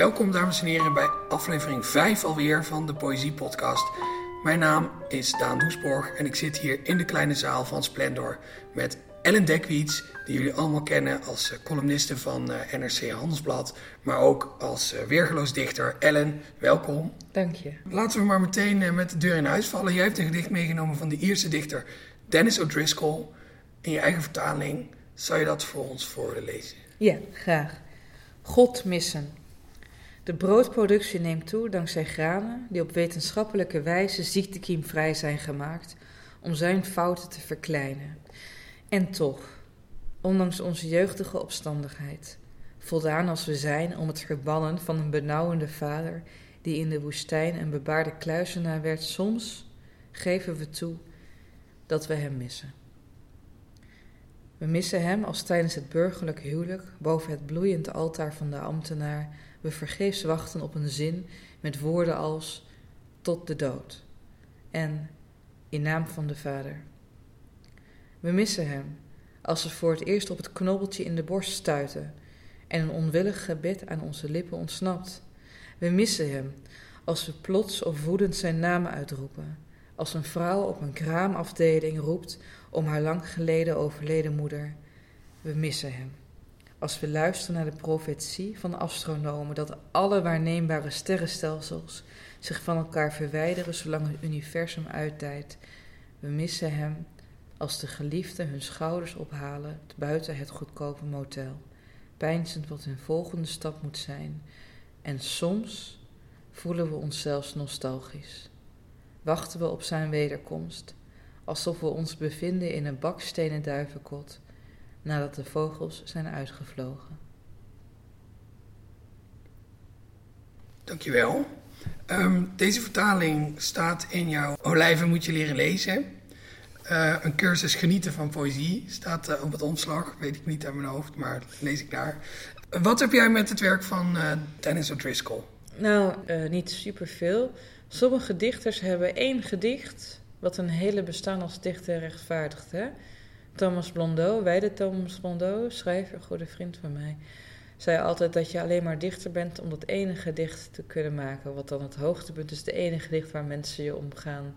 Welkom dames en heren bij aflevering 5 alweer van de Poëzie Podcast. Mijn naam is Daan Doesborg en ik zit hier in de kleine zaal van Splendor met Ellen Dekwiets, die jullie allemaal kennen als eh, columniste van eh, NRC Handelsblad, maar ook als eh, weergeloos dichter. Ellen, welkom. Dank je. Laten we maar meteen met de deur in huis vallen. Jij hebt een gedicht meegenomen van de Ierse dichter Dennis O'Driscoll. In je eigen vertaling, zou je dat voor ons voor willen lezen? Ja, graag. God missen. De broodproductie neemt toe dankzij granen die op wetenschappelijke wijze ziektekiemvrij zijn gemaakt om zijn fouten te verkleinen. En toch, ondanks onze jeugdige opstandigheid, voldaan als we zijn om het verbannen van een benauwende vader die in de woestijn een bebaarde kluizenaar werd, soms geven we toe dat we hem missen. We missen hem als tijdens het burgerlijk huwelijk boven het bloeiend altaar van de ambtenaar we vergeefs wachten op een zin met woorden als tot de dood en in naam van de Vader. We missen hem als we voor het eerst op het knobbeltje in de borst stuiten en een onwillig gebed aan onze lippen ontsnapt. We missen hem als we plots of woedend zijn naam uitroepen, als een vrouw op een kraamafdeling roept om haar lang geleden overleden moeder. We missen hem als we luisteren naar de profetie van de astronomen dat alle waarneembare sterrenstelsels zich van elkaar verwijderen zolang het universum uitdijt. We missen hem als de geliefden hun schouders ophalen buiten het goedkope motel, peinzend wat hun volgende stap moet zijn. En soms voelen we ons zelfs nostalgisch. Wachten we op zijn wederkomst, alsof we ons bevinden in een bakstenen duivenkot nadat de vogels zijn uitgevlogen. Dankjewel. Um, deze vertaling staat in jouw Olijven moet je leren lezen. Uh, een cursus genieten van poëzie staat uh, op het omslag. Weet ik niet uit mijn hoofd, maar lees ik daar. Uh, wat heb jij met het werk van Dennis O'Driscoll? Nou, niet superveel. Sommige dichters hebben één gedicht... wat een hele bestaan als dichter rechtvaardigt. Hè? Thomas Blondeau, wijde Thomas Blondeau, schrijver, een goede vriend van mij, zei altijd dat je alleen maar dichter bent om dat ene gedicht te kunnen maken. Wat dan het hoogtepunt is, de enige gedicht waar mensen je om gaan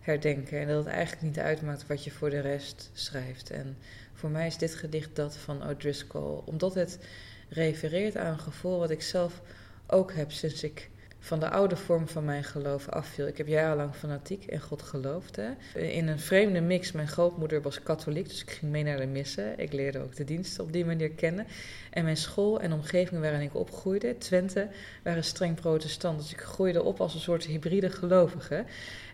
herdenken. En dat het eigenlijk niet uitmaakt wat je voor de rest schrijft. En voor mij is dit gedicht dat van O'Driscoll, omdat het refereert aan een gevoel wat ik zelf ook heb sinds ik van de oude vorm van mijn geloof afviel. Ik heb jarenlang fanatiek in God geloofd. Hè. In een vreemde mix. Mijn grootmoeder was katholiek, dus ik ging mee naar de missen. Ik leerde ook de diensten op die manier kennen. En mijn school en omgeving waarin ik opgroeide, Twente, waren streng protestant. Dus ik groeide op als een soort hybride gelovige.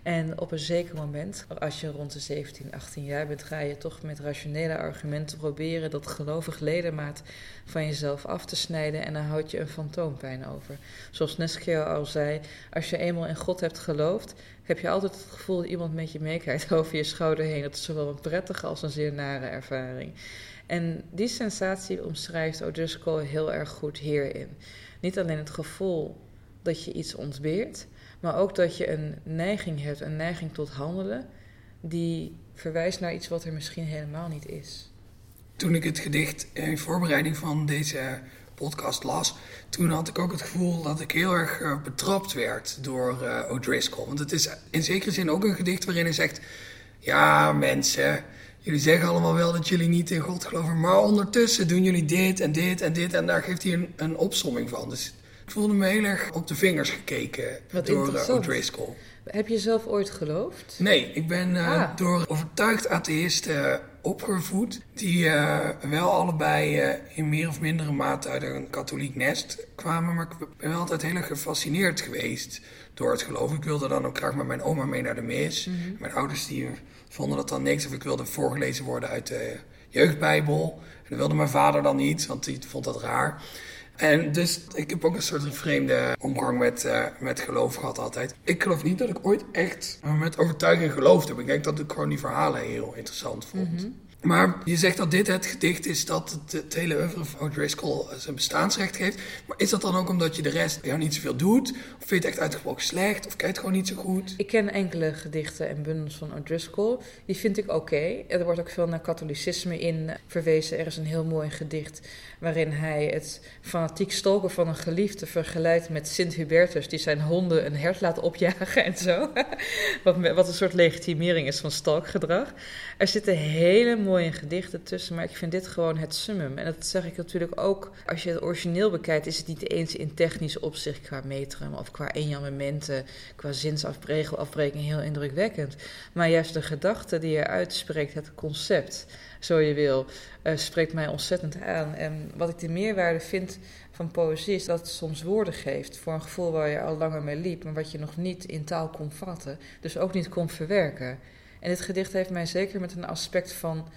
En op een zeker moment, als je rond de 17, 18 jaar bent, ga je toch met rationele argumenten proberen dat gelovig ledemaat van jezelf af te snijden. En dan houd je een fantoompijn over. Zoals Neskio al zei, als je eenmaal in God hebt geloofd, heb je altijd het gevoel dat iemand met je meekijkt over je schouder heen. Dat is zowel een prettige als een zeer nare ervaring. En die sensatie omschrijft O'Driscoll heel erg goed hierin. Niet alleen het gevoel dat je iets ontbeert, maar ook dat je een neiging hebt, een neiging tot handelen, die verwijst naar iets wat er misschien helemaal niet is. Toen ik het gedicht in voorbereiding van deze podcast las, toen had ik ook het gevoel dat ik heel erg eh, betrapt werd door uh, O'Driscoll. Want het is in zekere zin ook een gedicht waarin hij zegt: Ja, mensen, jullie zeggen allemaal wel dat jullie niet in God geloven, maar ondertussen doen jullie dit en dit en dit. En daar geeft hij een, een opsomming van. Dus ik voelde me heel erg op de vingers gekeken Wat door uh, O'Driscoll. Heb je zelf ooit geloofd? Nee, ik ben uh, ah. door overtuigd atheïsten opgevoed. Die uh, wel allebei in meer of mindere mate uit een katholiek nest kwamen. Maar ik ben wel altijd heel erg gefascineerd geweest door het geloof. Ik wilde dan ook graag met mijn oma mee naar de mis. Mm -hmm. Mijn ouders die vonden dat dan niks. Of ik wilde voorgelezen worden uit de jeugdbijbel. En dat wilde mijn vader dan niet, want die vond dat raar. En dus ik heb ook een soort vreemde omgang met, uh, met geloof gehad altijd. Ik geloof niet dat ik ooit echt met overtuiging geloofd heb. Ik denk dat ik gewoon die verhalen heel interessant vond. -hmm. Maar je zegt dat dit het gedicht is dat het, hele oeuvre van O'Driscoll zijn bestaansrecht geeft. Maar is dat dan ook omdat je de rest jou niet zoveel doet? Of vind je het echt uitgesproken slecht? Of kijk je het gewoon niet zo goed? Ik ken enkele gedichten en bundels van O'Driscoll. Die vind ik oké. Er wordt ook veel naar katholicisme in verwezen. Er is een heel mooi gedicht waarin hij het fanatiek stalken van een geliefde vergelijkt met Sint Hubertus, die zijn honden een hert laat opjagen en zo. wat, wat een soort legitimering is van stalkgedrag. Er zitten hele mooie gedichten tussen, maar ik vind dit gewoon het summum. En dat zeg ik natuurlijk ook, als je het origineel bekijkt, is het niet eens in technisch opzicht qua metrum of qua enjambementen, qua zinsafbreking heel indrukwekkend. Maar juist de gedachte die je uitspreekt, het concept zo je wil, uh, spreekt mij ontzettend aan. En wat ik de meerwaarde vind van poëzie is dat het soms woorden geeft voor een gevoel waar je al langer mee liep, maar wat je nog niet in taal kon vatten, dus ook niet kon verwerken. En dit gedicht heeft mij zeker met een aspect van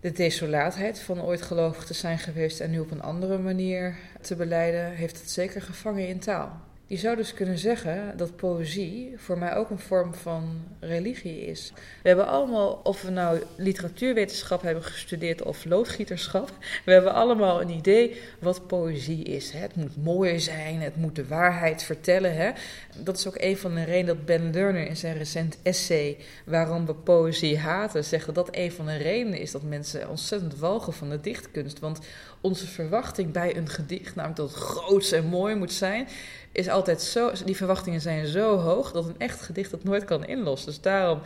de desolaatheid van ooit gelovig te zijn geweest en nu op een andere manier te beleiden, heeft het zeker gevangen in taal. Je zou dus kunnen zeggen dat poëzie voor mij ook een vorm van religie is. We hebben allemaal, of we nou literatuurwetenschap hebben gestudeerd of loodgieterschap, we hebben allemaal een idee wat poëzie is. Het moet mooi zijn, het moet de waarheid vertellen. Dat is ook een van de redenen dat Ben Lerner in zijn recent essay Waarom we poëzie haten, zegt dat dat een van de redenen is dat mensen ontzettend walgen van de dichtkunst. Want onze verwachting bij een gedicht, namelijk dat het groots en mooi moet zijn, is altijd zo, die verwachtingen zijn zo hoog dat een echt gedicht dat nooit kan inlossen. Dus daarom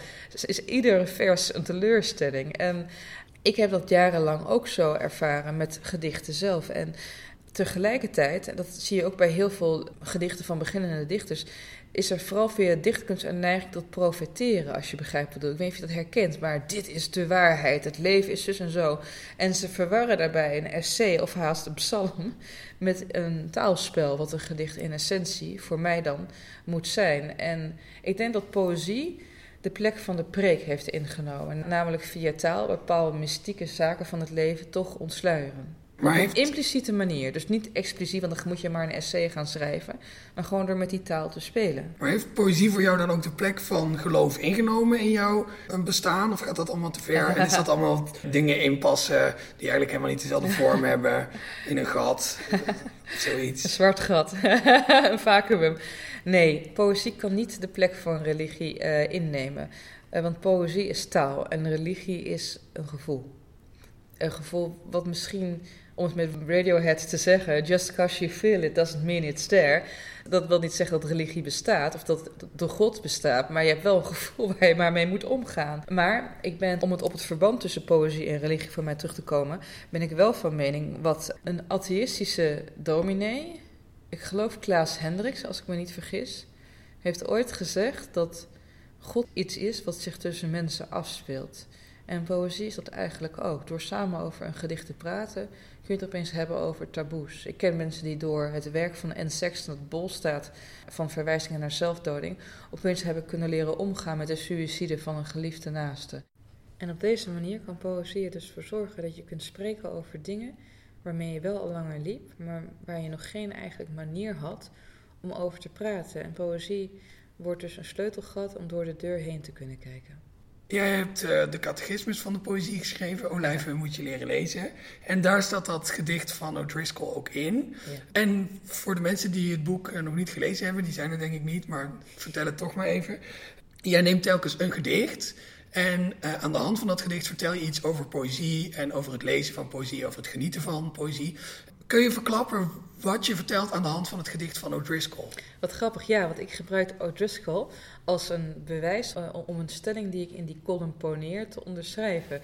is ieder vers een teleurstelling. En ik heb dat jarenlang ook zo ervaren met gedichten zelf. En tegelijkertijd, en dat zie je ook bij heel veel gedichten van beginnende dichters, is er vooral via dichtkunst een neiging tot profeteren, als je begrijpt wat ik Ik weet niet of je dat herkent, maar dit is de waarheid, het leven is zus en zo. En ze verwarren daarbij een essay of haast een psalm met een taalspel, wat een gedicht in essentie voor mij dan moet zijn. En ik denk dat poëzie de plek van de preek heeft ingenomen, namelijk via taal bepaalde mystieke zaken van het leven toch ontsluieren. Maar Op een impliciete manier. Dus niet expliciet, want dan moet je maar een essay gaan schrijven. Maar gewoon door met die taal te spelen. Maar heeft poëzie voor jou dan ook de plek van geloof ingenomen in jouw bestaan? Of gaat dat allemaal te ver? En is dat allemaal dingen inpassen die eigenlijk helemaal niet dezelfde vorm hebben? In een gat? Zoiets. Een zwart gat. een vacuüm. Nee, poëzie kan niet de plek van religie uh, innemen. Uh, want poëzie is taal en religie is een gevoel. Een gevoel wat misschien om het met Radiohead te zeggen, just because you feel it doesn't mean it's there. Dat wil niet zeggen dat religie bestaat of dat de God bestaat, maar je hebt wel een gevoel waar je maar mee moet omgaan. Maar ik ben, om het op het verband tussen poëzie en religie voor mij terug te komen, ben ik wel van mening wat een atheïstische dominee, ik geloof Klaas Hendricks, als ik me niet vergis, heeft ooit gezegd dat God iets is wat zich tussen mensen afspeelt. En poëzie is dat eigenlijk ook. Door samen over een gedicht te praten, je het opeens hebben over taboes. Ik ken mensen die door het werk van Anne Sexton, dat bol staat van verwijzingen naar zelfdoding, opeens hebben kunnen leren omgaan met de suïcide van een geliefde naaste. En op deze manier kan poëzie er dus voor zorgen dat je kunt spreken over dingen waarmee je wel al langer liep, maar waar je nog geen eigenlijk manier had om over te praten. En poëzie wordt dus een sleutelgat om door de deur heen te kunnen kijken. Jij hebt uh, de catechismus van de poëzie geschreven, Olijven moet je leren lezen. En daar staat dat gedicht van O'Driscoll ook in. Ja. En voor de mensen die het boek uh, nog niet gelezen hebben, die zijn er denk ik niet, maar vertel het toch maar even. Jij neemt telkens een gedicht en uh, aan de hand van dat gedicht vertel je iets over poëzie en over het lezen van poëzie, over het genieten van poëzie. Kun je verklappen wat je vertelt aan de hand van het gedicht van O'Driscoll? Wat grappig, ja, want ik gebruik O'Driscoll als een bewijs uh, om een stelling die ik in die column poneer te onderschrijven.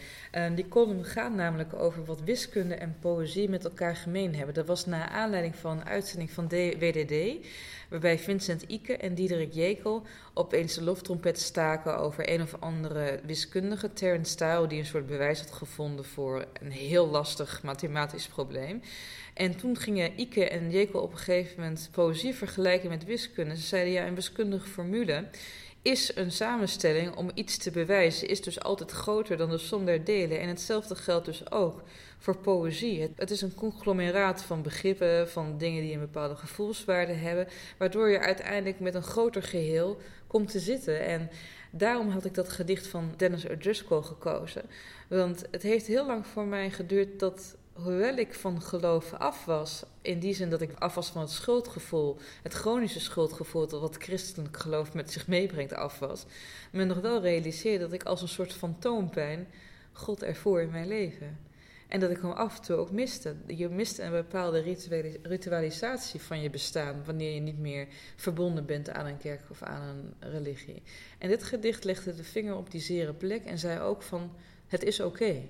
Die column gaat namelijk over wat wiskunde en poëzie met elkaar gemeen hebben. Dat was na aanleiding van een uitzending van WDD, waarbij Vincent Ike en Diederik Jekel opeens de loftrompet staken over een of andere wiskundige, Terence Style, die een soort bewijs had gevonden voor een heel lastig mathematisch probleem. En toen gingen Ike en Jekel op een gegeven moment poëzie vergelijken met wiskunde. Ze zeiden ja, een wiskundige formule is een samenstelling om iets te bewijzen, is dus altijd groter dan de som der delen. En hetzelfde geldt dus ook voor poëzie. Het, het, is een conglomeraat van begrippen, van dingen die een bepaalde gevoelswaarde hebben, waardoor je uiteindelijk met een groter geheel komt te zitten. En daarom had ik dat gedicht van Dennis O'Driscoll gekozen. Want het heeft heel lang voor mij geduurd dat hoewel ik van geloof af was, in die zin dat ik af was van het schuldgevoel, het chronische schuldgevoel dat wat christelijk geloof met zich meebrengt af was, me nog wel realiseerde dat ik als een soort fantoompijn God ervoor in mijn leven. En dat ik hem af en toe ook miste. Je miste een bepaalde ritualisatie van je bestaan wanneer je niet meer verbonden bent aan een kerk of aan een religie. En dit gedicht legde de vinger op die zere plek en zei ook van het is oké.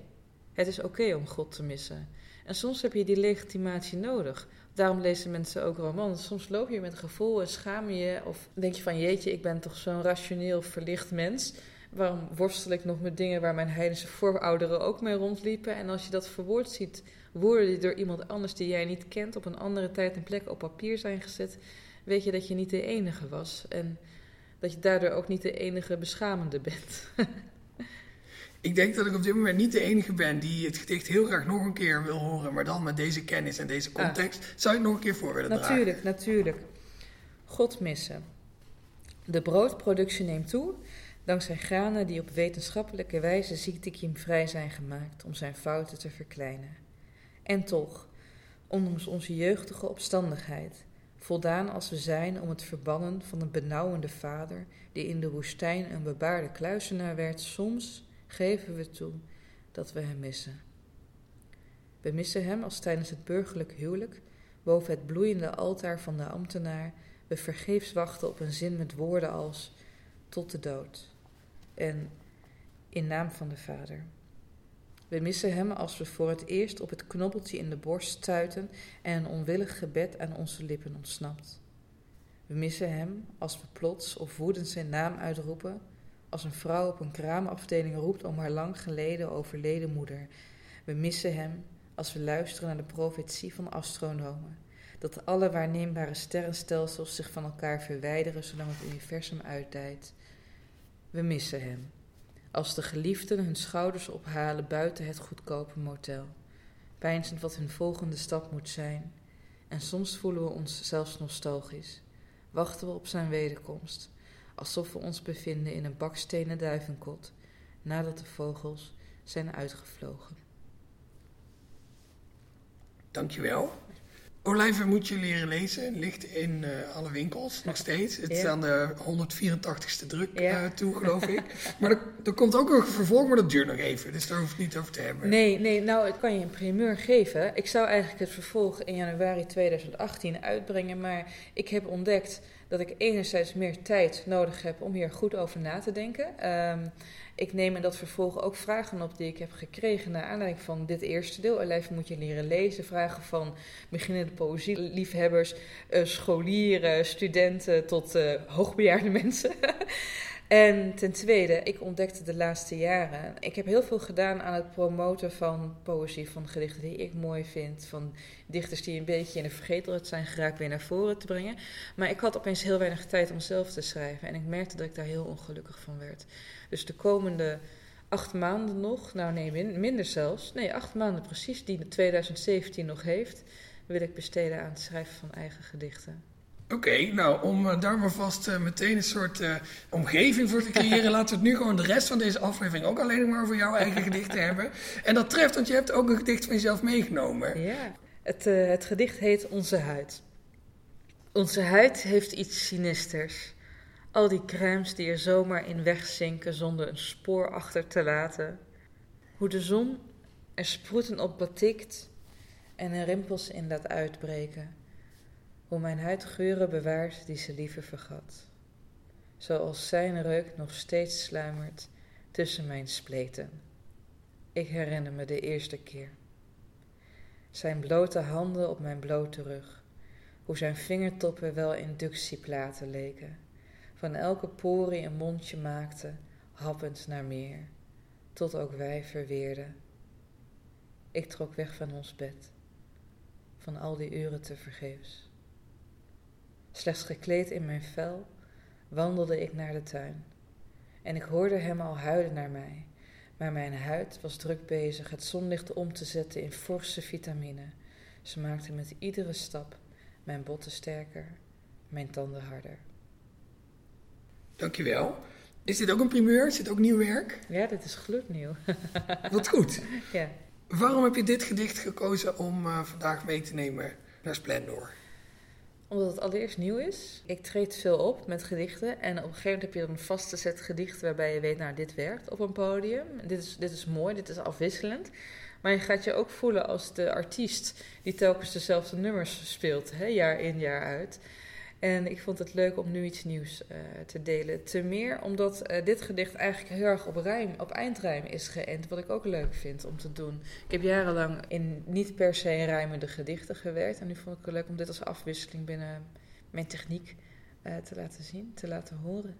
Het is oké om God te missen. En soms heb je die legitimatie nodig. Daarom lezen mensen ook romans. Soms loop je met een gevoel en schaam je of denk je van jeetje, ik ben toch zo'n rationeel verlicht mens. Waarom worstel ik nog met dingen waar mijn heidense voorouderen ook mee rondliepen? En als je dat verwoord ziet, woorden die door iemand anders die jij niet kent op een andere tijd en plek op papier zijn gezet, weet je dat je niet de enige was. En dat je daardoor ook niet de enige beschamende bent. Ik denk dat ik op dit moment niet de enige ben die het gedicht heel graag nog een keer wil horen, maar dan met deze kennis en deze ah. context. Zou je het nog een keer voor willen natuurlijk, dragen? Natuurlijk, natuurlijk. God missen. De broodproductie neemt toe dankzij granen die op wetenschappelijke wijze ziektekiemvrij zijn gemaakt om zijn fouten te verkleinen. En toch, ondanks onze jeugdige opstandigheid, voldaan als we zijn om het verbannen van een benauwende vader die in de woestijn een bebaarde kluisenaar werd, soms geven we toe dat we hem missen. We missen hem als tijdens het burgerlijk huwelijk, boven het bloeiende altaar van de ambtenaar, we vergeefs wachten op een zin met woorden als tot de dood en in naam van de Vader. We missen hem als we voor het eerst op het knobbeltje in de borst stuiten en een onwillig gebed aan onze lippen ontsnapt. We missen hem als we plots of woedend zijn naam uitroepen als een vrouw op een kraamafdeling roept om haar lang geleden overleden moeder. We missen hem als we luisteren naar de profetie van astronomen. Dat alle waarneembare sterrenstelsels zich van elkaar verwijderen zolang het universum uitdijt. We missen hem. Als de geliefden hun schouders ophalen buiten het goedkope motel. Pijnzend wat hun volgende stap moet zijn. En soms voelen we ons zelfs nostalgisch. Wachten we op zijn wederkomst alsof we ons bevinden in een bakstenen duivenkot nadat de vogels zijn uitgevlogen. Dankjewel. Olijven moet je leren lezen. Ligt in uh, alle winkels nog steeds. Het is aan de 184ste druk uh, toe, geloof ik. Maar er, er, komt ook een vervolg, maar dat duurt nog even. Dus daar hoef ik niet over te hebben. Nee, nee, nou, ik kan je een primeur geven. Ik zou eigenlijk het vervolg in januari 2018 uitbrengen. Maar ik heb ontdekt dat ik enerzijds meer tijd nodig heb om hier goed over na te denken. Um, ik neem in dat vervolg ook vragen op die ik heb gekregen naar aanleiding van dit eerste deel. Alleen moet je leren lezen. Vragen van beginnende poëzieliefhebbers, uh, scholieren, studenten tot uh, hoogbejaarde mensen. En ten tweede, ik ontdekte de laatste jaren. Ik heb heel veel gedaan aan het promoten van poëzie, van gedichten die ik mooi vind. Van dichters die een beetje in de vergetelheid zijn geraakt, weer naar voren te brengen. Maar ik had opeens heel weinig tijd om zelf te schrijven. En ik merkte dat ik daar heel ongelukkig van werd. Dus de komende acht maanden nog, nou nee, minder zelfs. Nee, acht maanden precies, die 2017 nog heeft, wil ik besteden aan het schrijven van eigen gedichten. Oké, nou om uh, daar maar vast uh, meteen een soort uh, omgeving voor te creëren, laten we het nu gewoon de rest van deze aflevering ook alleen maar over jouw eigen gedichten hebben. En dat treft, want je hebt ook een gedicht van jezelf meegenomen. Ja, het, het gedicht heet Onze Huid. Onze huid heeft iets sinisters. Al die crèmes die er zomaar in wegzinken zonder een spoor achter te laten. Hoe de zon er sproeten op batikt en er rimpels in laat uitbreken hoe mijn huid geuren bewaart die ze liever vergat. Zoals zijn reuk nog steeds sluimert tussen mijn spleten. Ik herinner me de eerste keer. Zijn blote handen op mijn blote rug, hoe zijn vingertoppen wel inductieplaten leken, van elke porie een mondje maakte, happend naar meer, tot ook wij verweerden. Ik trok weg van ons bed, van al die uren te vergeefs slechts gekleed in mijn vel, wandelde ik naar de tuin. En ik hoorde hem al huilen naar mij. Maar mijn huid was druk bezig het zonlicht om te zetten in forse vitamine. Ze maakte met iedere stap mijn botten sterker, mijn tanden harder. Dankjewel. Is dit ook een primeur? Is dit ook nieuw werk? Ja, dit is gloednieuw. Wat goed. ja. Waarom heb je dit gedicht gekozen om uh, vandaag mee te nemen naar Splendor? Omdat het allereerst nieuw is. Ik treed veel op met gedichten. En op een gegeven moment heb je dan een vaste set gedichten waarbij je weet, nou, dit werkt op een podium. Dit is, dit is mooi, dit is afwisselend. Maar je gaat je ook voelen als de artiest die telkens dezelfde nummers speelt, hè, jaar in, jaar uit. En ik vond het leuk om nu iets nieuws uh, te delen. Te meer omdat uh, dit gedicht eigenlijk heel erg op, rijm, op eindrijm is geënt. Wat ik ook leuk vind om te doen. Ik heb jarenlang in niet per se rijmende gedichten gewerkt. En nu vond ik het leuk om dit als afwisseling binnen mijn techniek uh, te laten zien, te laten horen.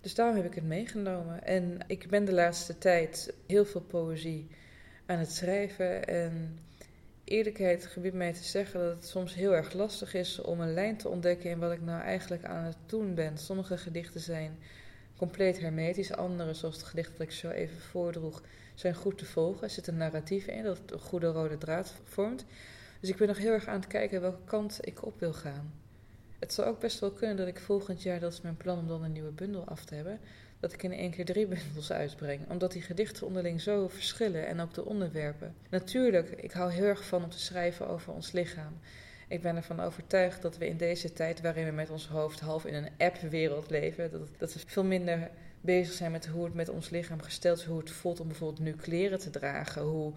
Dus daarom heb ik het meegenomen. En ik ben de laatste tijd heel veel poëzie aan het schrijven. En eerlijkheid gebiedt mij te zeggen dat het soms heel erg lastig is om een lijn te ontdekken in wat ik nou eigenlijk aan het doen ben. Sommige gedichten zijn compleet hermetisch, andere, zoals het gedicht dat ik zo even voordroeg, zijn goed te volgen. Er zit een narratief in dat een goede rode draad vormt. Dus ik ben nog heel erg aan het kijken welke kant ik op wil gaan. Het zou ook best wel kunnen dat ik volgend jaar, dat is mijn plan om dan een nieuwe bundel af te hebben, dat ik in één keer drie bundels uitbreng. Omdat die gedichten onderling zo verschillen en ook de onderwerpen. Natuurlijk, ik hou heel erg van om te schrijven over ons lichaam. Ik ben ervan overtuigd dat we in deze tijd waarin we met ons hoofd half in een app-wereld leven, dat, dat we veel minder bezig zijn met hoe het met ons lichaam gesteld is, hoe het voelt om bijvoorbeeld nu te dragen, hoe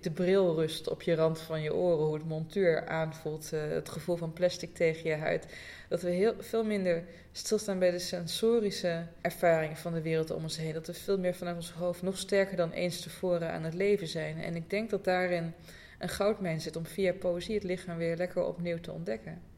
de bril rust op je rand van je oren, hoe het montuur aanvoelt, uh, het gevoel van plastic tegen je huid. Dat we heel, veel minder stilstaan bij de sensorische ervaringen van de wereld om ons heen. Dat we veel meer vanuit ons hoofd nog sterker dan eens tevoren aan het leven zijn. En ik denk dat daarin een goudmijn zit om via poëzie het lichaam weer lekker opnieuw te ontdekken.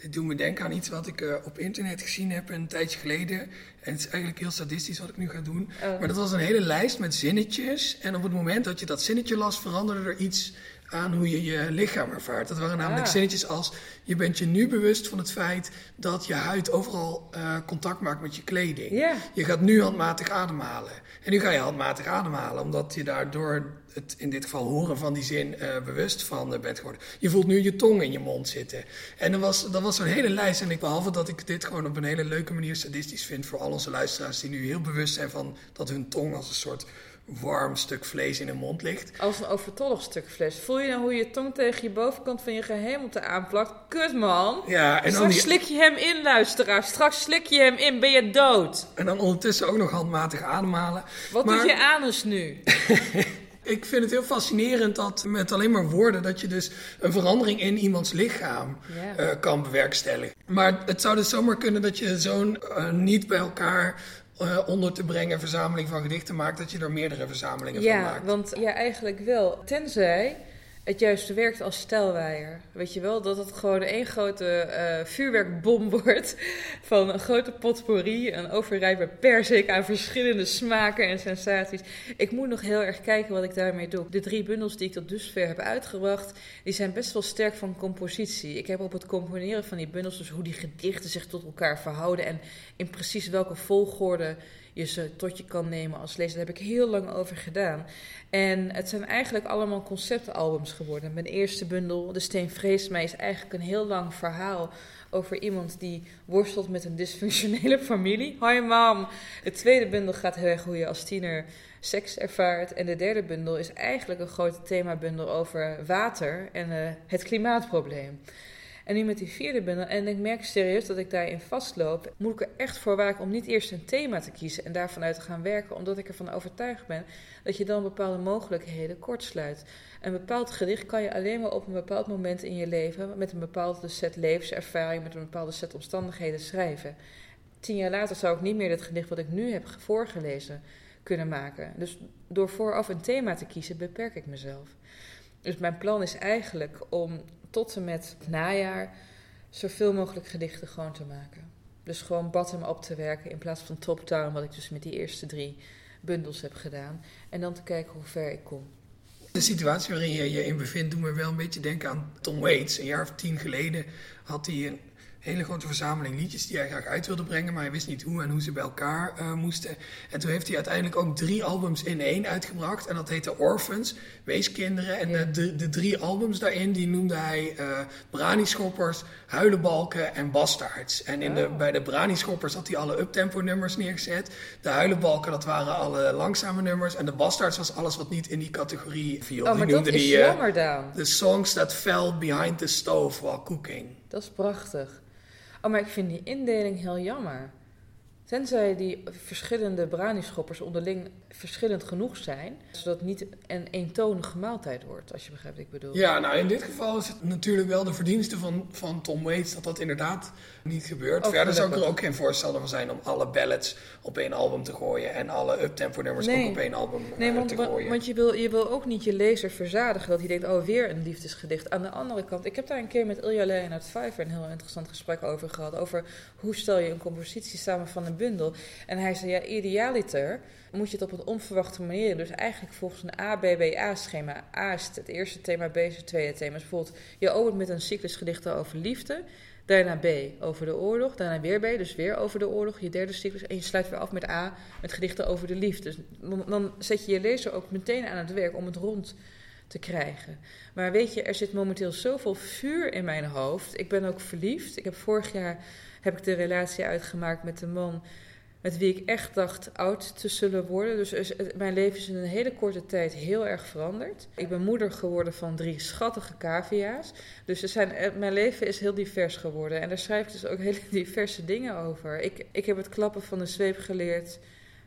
Dit doet me denken aan iets wat ik uh, op internet gezien heb een tijdje geleden. En het is eigenlijk heel sadistisch wat ik nu ga doen. Oh. Maar dat was een hele lijst met zinnetjes. En op het moment dat je dat zinnetje las, veranderde er iets aan hoe je je lichaam ervaart. Dat waren namelijk zinnetjes als: je bent je nu bewust van het feit dat je huid overal uh, contact maakt met je kleding. Je gaat nu handmatig ademhalen. En nu ga je handmatig ademhalen, omdat je daardoor het in dit geval horen van die zin uh, bewust van uh, bent geworden. Je voelt nu je tong in je mond zitten. En dat was, dat was zo'n hele lijst. En ik, behalve dat ik dit gewoon op een hele leuke manier sadistisch vind voor al onze luisteraars die nu heel bewust zijn van dat hun tong als een soort warm stuk vlees in hun mond ligt. Als een overtollig stuk vlees. Voel je nou hoe je tong tegen je bovenkant van je gehemelte aanplakt? Kut man! Ja, en Straks dan slik je hem in, luisteraar. Straks slik je hem in, ben je dood. En dan ondertussen ook nog handmatig ademhalen. Wat maar... doet je anus nu? ik vind het heel fascinerend dat met alleen maar woorden... dat je dus een verandering in iemands lichaam uh, kan bewerkstelligen. Maar het zou dus zomaar kunnen dat je zo'n uh, niet bij elkaar uh, onder te brengen verzameling van gedichten maakt, dat je er meerdere verzamelingen ja, van maakt. Ja, want ja, eigenlijk wel. Tenzij het juist werkt als stelwijer. Weet je wel, dat het gewoon één grote uh, vuurwerkbom wordt van een grote potpourri, een overrijpe persik aan verschillende smaken en sensaties. Ik moet nog heel erg kijken wat ik daarmee doe. De drie bundels die ik tot dusver heb uitgebracht, die zijn best wel sterk van compositie. Ik heb op het componeren van die bundels, dus hoe die gedichten zich tot elkaar verhouden en in precies welke volgorde je ze tot je kan nemen als lezer. Daar heb ik heel lang over gedaan. En het zijn eigenlijk allemaal conceptalbums geworden. Mijn eerste bundel, De Steen Vreest Mij, is eigenlijk een heel lang verhaal over iemand die worstelt met een dysfunctionele familie. Hoi mam! De tweede bundel gaat heel erg hoe je als tiener seks ervaart. En de derde bundel is eigenlijk een grote themabundel over water en uh, het klimaatprobleem. En nu met die vierde bundel, en ik merk serieus dat ik daarin vastloop, moet ik er echt voor waken om niet eerst een thema te kiezen en daarvanuit te gaan werken, omdat ik ervan overtuigd ben dat je dan bepaalde mogelijkheden kortsluit. Een bepaald gedicht kan je alleen maar op een bepaald moment in je leven, met een bepaalde set levenservaring, met een bepaalde set omstandigheden schrijven. Tien jaar later zou ik niet meer het gedicht wat ik nu heb voorgelezen kunnen maken. Dus door vooraf een thema te kiezen, beperk ik mezelf. Dus mijn plan is eigenlijk om tot en met het najaar zoveel mogelijk gedichten gewoon te maken. Dus gewoon bottom-up te werken in plaats van top-down, wat ik dus met die eerste drie bundels heb gedaan. En dan te kijken hoe ver ik kom. De situatie waarin je je in bevindt doet me wel een beetje denken aan Tom Waits. Een jaar of tien geleden had hij een hele grote verzameling liedjes die hij graag uit wilde brengen, maar hij wist niet hoe en hoe ze bij elkaar uh, moesten. En toen heeft hij uiteindelijk ook drie albums in één uitgebracht. En dat heette Orphans, Weeskinderen. En de, de, drie albums daarin, die noemde hij uh, Brani-schoppers, Huilenbalken en Bastards. En in de, oh. bij de Brani-schoppers had hij alle uptempo nummers neergezet. De Huilenbalken, dat waren alle langzame nummers. En de Bastards was alles wat niet in die categorie viel. Oh, maar die dat is die, jammer dan. The songs that fell behind the stove while cooking. Dat is prachtig. Oh, maar ik vind die indeling heel jammer. Tenzij die verschillende brani-schoppers onderling verschillend genoeg zijn, zodat het niet een eentonige maaltijd wordt, als je begrijpt wat ik bedoel. Ja, nou in dit geval is het natuurlijk wel de verdienste van, van Tom Waits dat dat inderdaad niet gebeurt. Verder zou ik er ook geen voorstander van zijn om alle ballads op één album te gooien en alle uptempo nummers ook op één album nee, uh, want, te gooien. want je wil, je wil ook niet je lezer verzadigen dat hij denkt, oh weer een liefdesgedicht. Aan de andere kant, ik heb daar een keer met Ilja Leonard Fiver een heel interessant gesprek over gehad, over hoe stel je een compositie samen van een bundel. En hij zei, ja, idealiter moet je het op een onverwachte manier Dus eigenlijk volgens een ABBA-schema. A is het eerste thema, B is het tweede thema. Dus bijvoorbeeld, je opent met een cyclus gedichten over liefde. Daarna B over de oorlog. Daarna weer B, dus weer over de oorlog. Je derde cyclus. En je sluit weer af met A, met gedichten over de liefde. Dus dan, dan zet je je lezer ook meteen aan het werk om het rond te krijgen. Maar weet je, er zit momenteel zoveel vuur in mijn hoofd. Ik ben ook verliefd. Ik heb vorig jaar heb ik de relatie uitgemaakt met de man met wie ik echt dacht oud te zullen worden. Dus mijn leven is in een hele korte tijd heel erg veranderd. Ik ben moeder geworden van drie schattige cavia's. Dus zijn, eh, mijn leven is heel divers geworden. En daar schrijf ik dus ook hele diverse dingen over. Ik, ik heb het klappen van de zweep geleerd.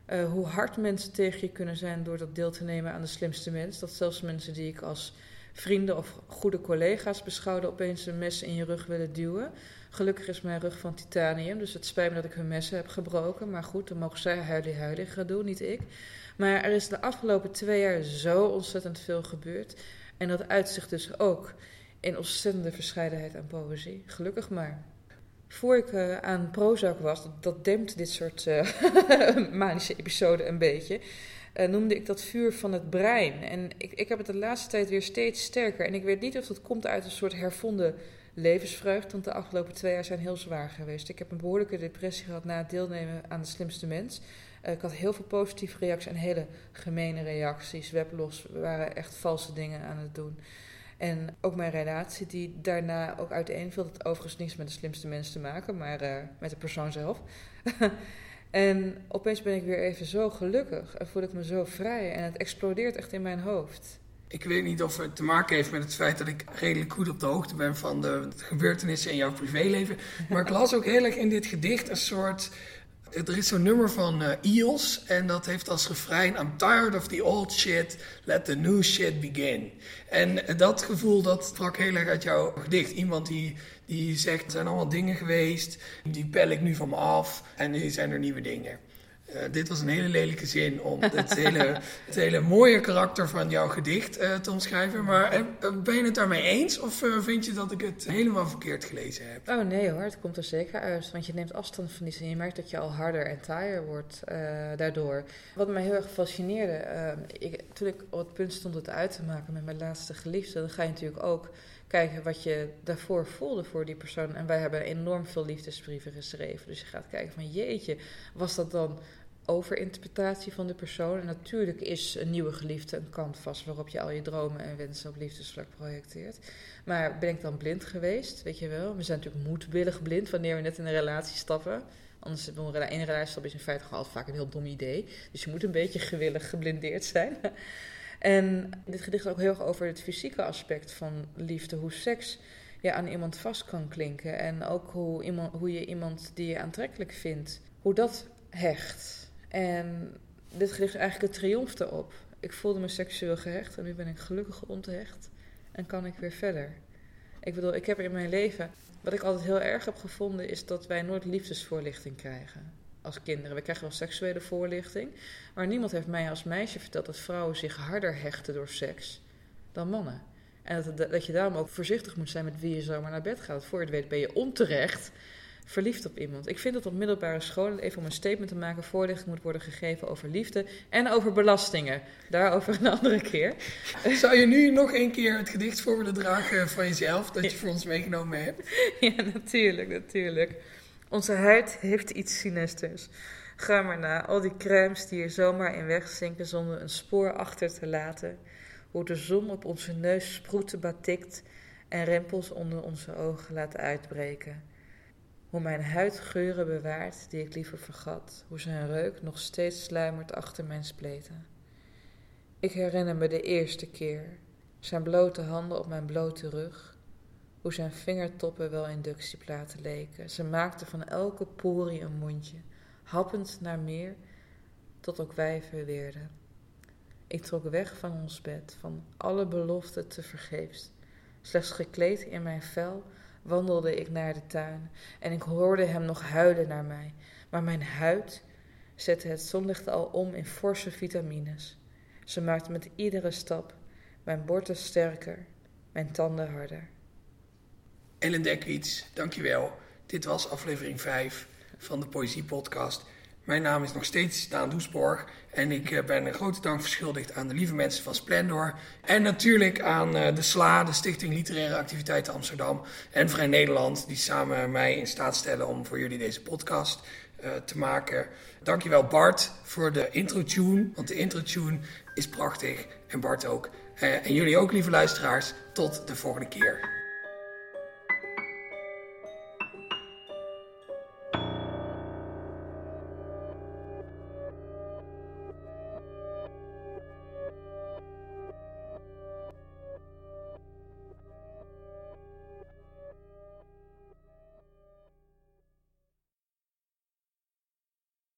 Uh, hoe hard mensen tegen je kunnen zijn door dat deel te nemen aan de slimste mens. Dat zelfs mensen die ik als vrienden of goede collega's beschouwde opeens een mes in je rug willen duwen. Gelukkig is mijn rug van titanium, dus het spijt me dat ik hun messen heb gebroken. Maar goed, dan mogen zij huilie huilie gaan doen, niet ik. Maar er is de afgelopen twee jaar zo ontzettend veel gebeurd. En dat uitzicht dus ook in ontzettende verscheidenheid aan poëzie. Gelukkig maar. Voor ik uh, aan Prozac was, dat, dat dempt dit soort uh, manische episoden een beetje, uh, noemde ik dat vuur van het brein. En ik, ik heb het de laatste tijd weer steeds sterker. En ik weet niet of dat komt uit een soort hervonden levensvreugd, want de afgelopen twee jaar zijn heel zwaar geweest. Ik heb een behoorlijke depressie gehad na het deelnemen aan de slimste mens. Uh, ik had heel veel positieve reacties en hele gemene reacties. Weblos waren echt valse dingen aan het doen. En ook mijn relatie, die daarna ook uiteenviel. Dat overigens niets met de slimste mens te maken, maar uh, met de persoon zelf. en opeens ben ik weer even zo gelukkig en voel ik me zo vrij. En het explodeert echt in mijn hoofd. Ik weet niet of het te maken heeft met het feit dat ik redelijk goed op de hoogte ben van de gebeurtenissen in jouw privéleven. Maar ik las ook heel erg in dit gedicht een soort. Er is zo'n nummer van uh, Eels en dat heeft als refrein: I'm tired of the old shit, let the new shit begin. En dat gevoel dat sprak heel erg uit jouw gedicht. Iemand die, die zegt: er zijn allemaal dingen geweest, die pel ik nu van me af en nu zijn er nieuwe dingen. Uh, dit was een hele lelijke zin om het hele, het hele mooie karakter van jouw gedicht uh, te omschrijven. Maar uh, ben je het daarmee eens of vind je dat ik het helemaal verkeerd gelezen heb? Oh nee hoor, het komt er zeker uit. Want je neemt afstand van die zin. Je merkt dat je al harder en taaier wordt daardoor. Wat mij heel erg fascineerde, ik, toen ik op het punt stond het uit te maken met mijn laatste geliefde, dan ga je natuurlijk ook kijken wat je daarvoor voelde voor die persoon. En wij hebben enorm veel liefdesbrieven geschreven. Dus je gaat kijken van jeetje, was dat dan overinterpretatie van de persoon. En natuurlijk is een nieuwe geliefde een kant vast waarop je al je dromen en wensen op liefdesvlak projecteert. Maar ben ik dan blind geweest? Weet je wel? We zijn natuurlijk moedwillig blind wanneer we net in een relatie stappen. Anders in een relatie stappen is in feite gewoon vaak een heel dom idee. Dus je moet een beetje gewillig geblindeerd zijn. en dit gedicht ook heel erg over het fysieke aspect van liefde. Hoe seks je aan iemand vast kan klinken. En ook hoe, iemand, hoe je iemand die je aantrekkelijk vindt, hoe dat hecht. En dit gedicht is eigenlijk een triomf erop. Ik voelde me seksueel gehecht en nu ben ik gelukkig onthecht en kan ik weer verder. Ik bedoel, ik heb in mijn leven, wat ik altijd heel erg heb gevonden, is dat wij nooit liefdesvoorlichting krijgen als kinderen. We krijgen wel seksuele voorlichting, maar niemand heeft mij als meisje verteld dat vrouwen zich harder hechten door seks dan mannen. En dat, dat je daarom ook voorzichtig moet zijn met wie je zomaar naar bed gaat. Voor je het weet ben je onterecht verliefd op iemand. Ik vind dat op middelbare scholen, even om een statement te maken, voorlichting moet worden gegeven over liefde en over belastingen. Daarover een andere keer. Zou je nu nog een keer het gedicht voor willen dragen van jezelf, dat je voor ons meegenomen hebt? Ja, natuurlijk, natuurlijk. Onze huid heeft iets sinisters. Ga maar na, al die crèmes die er zomaar in wegzinken zonder een spoor achter te laten. Hoe de zon op onze neus sproeten batikt en rimpels onder onze ogen laat uitbreken. Hoe mijn huid geuren bewaart die ik liever vergat. Hoe zijn reuk nog steeds sluimert achter mijn spleten. Ik herinner me de eerste keer. Zijn blote handen op mijn blote rug. Hoe zijn vingertoppen wel inductieplaten leken. Ze maakten van elke porie een mondje, happend naar meer, tot ook wij verweerden. Ik trok weg van ons bed, van alle beloften te vergeefs. Slechts gekleed in mijn vel wandelde ik naar de tuin en ik hoorde hem nog huilen naar mij, maar mijn huid zette het zonlicht al om in forse vitamines. Ze maakte met iedere stap mijn borten sterker, mijn tanden harder. Ellen Dekwits, dankjewel. Dit was aflevering 5 van de Poëzie Podcast. Mijn naam is nog steeds Daan Doesborg en ik eh, ben een grote dank verschuldigd aan de lieve mensen van Splendor. En natuurlijk aan eh, de SLA, de Stichting Literaire Activiteiten Amsterdam en Vrij Nederland, die samen mij in staat stellen om voor jullie deze podcast uh, te maken. Dankjewel Bart voor de intro-tune, want de intro-tune is prachtig en Bart ook. en jullie ook, lieve luisteraars. Tot de volgende keer.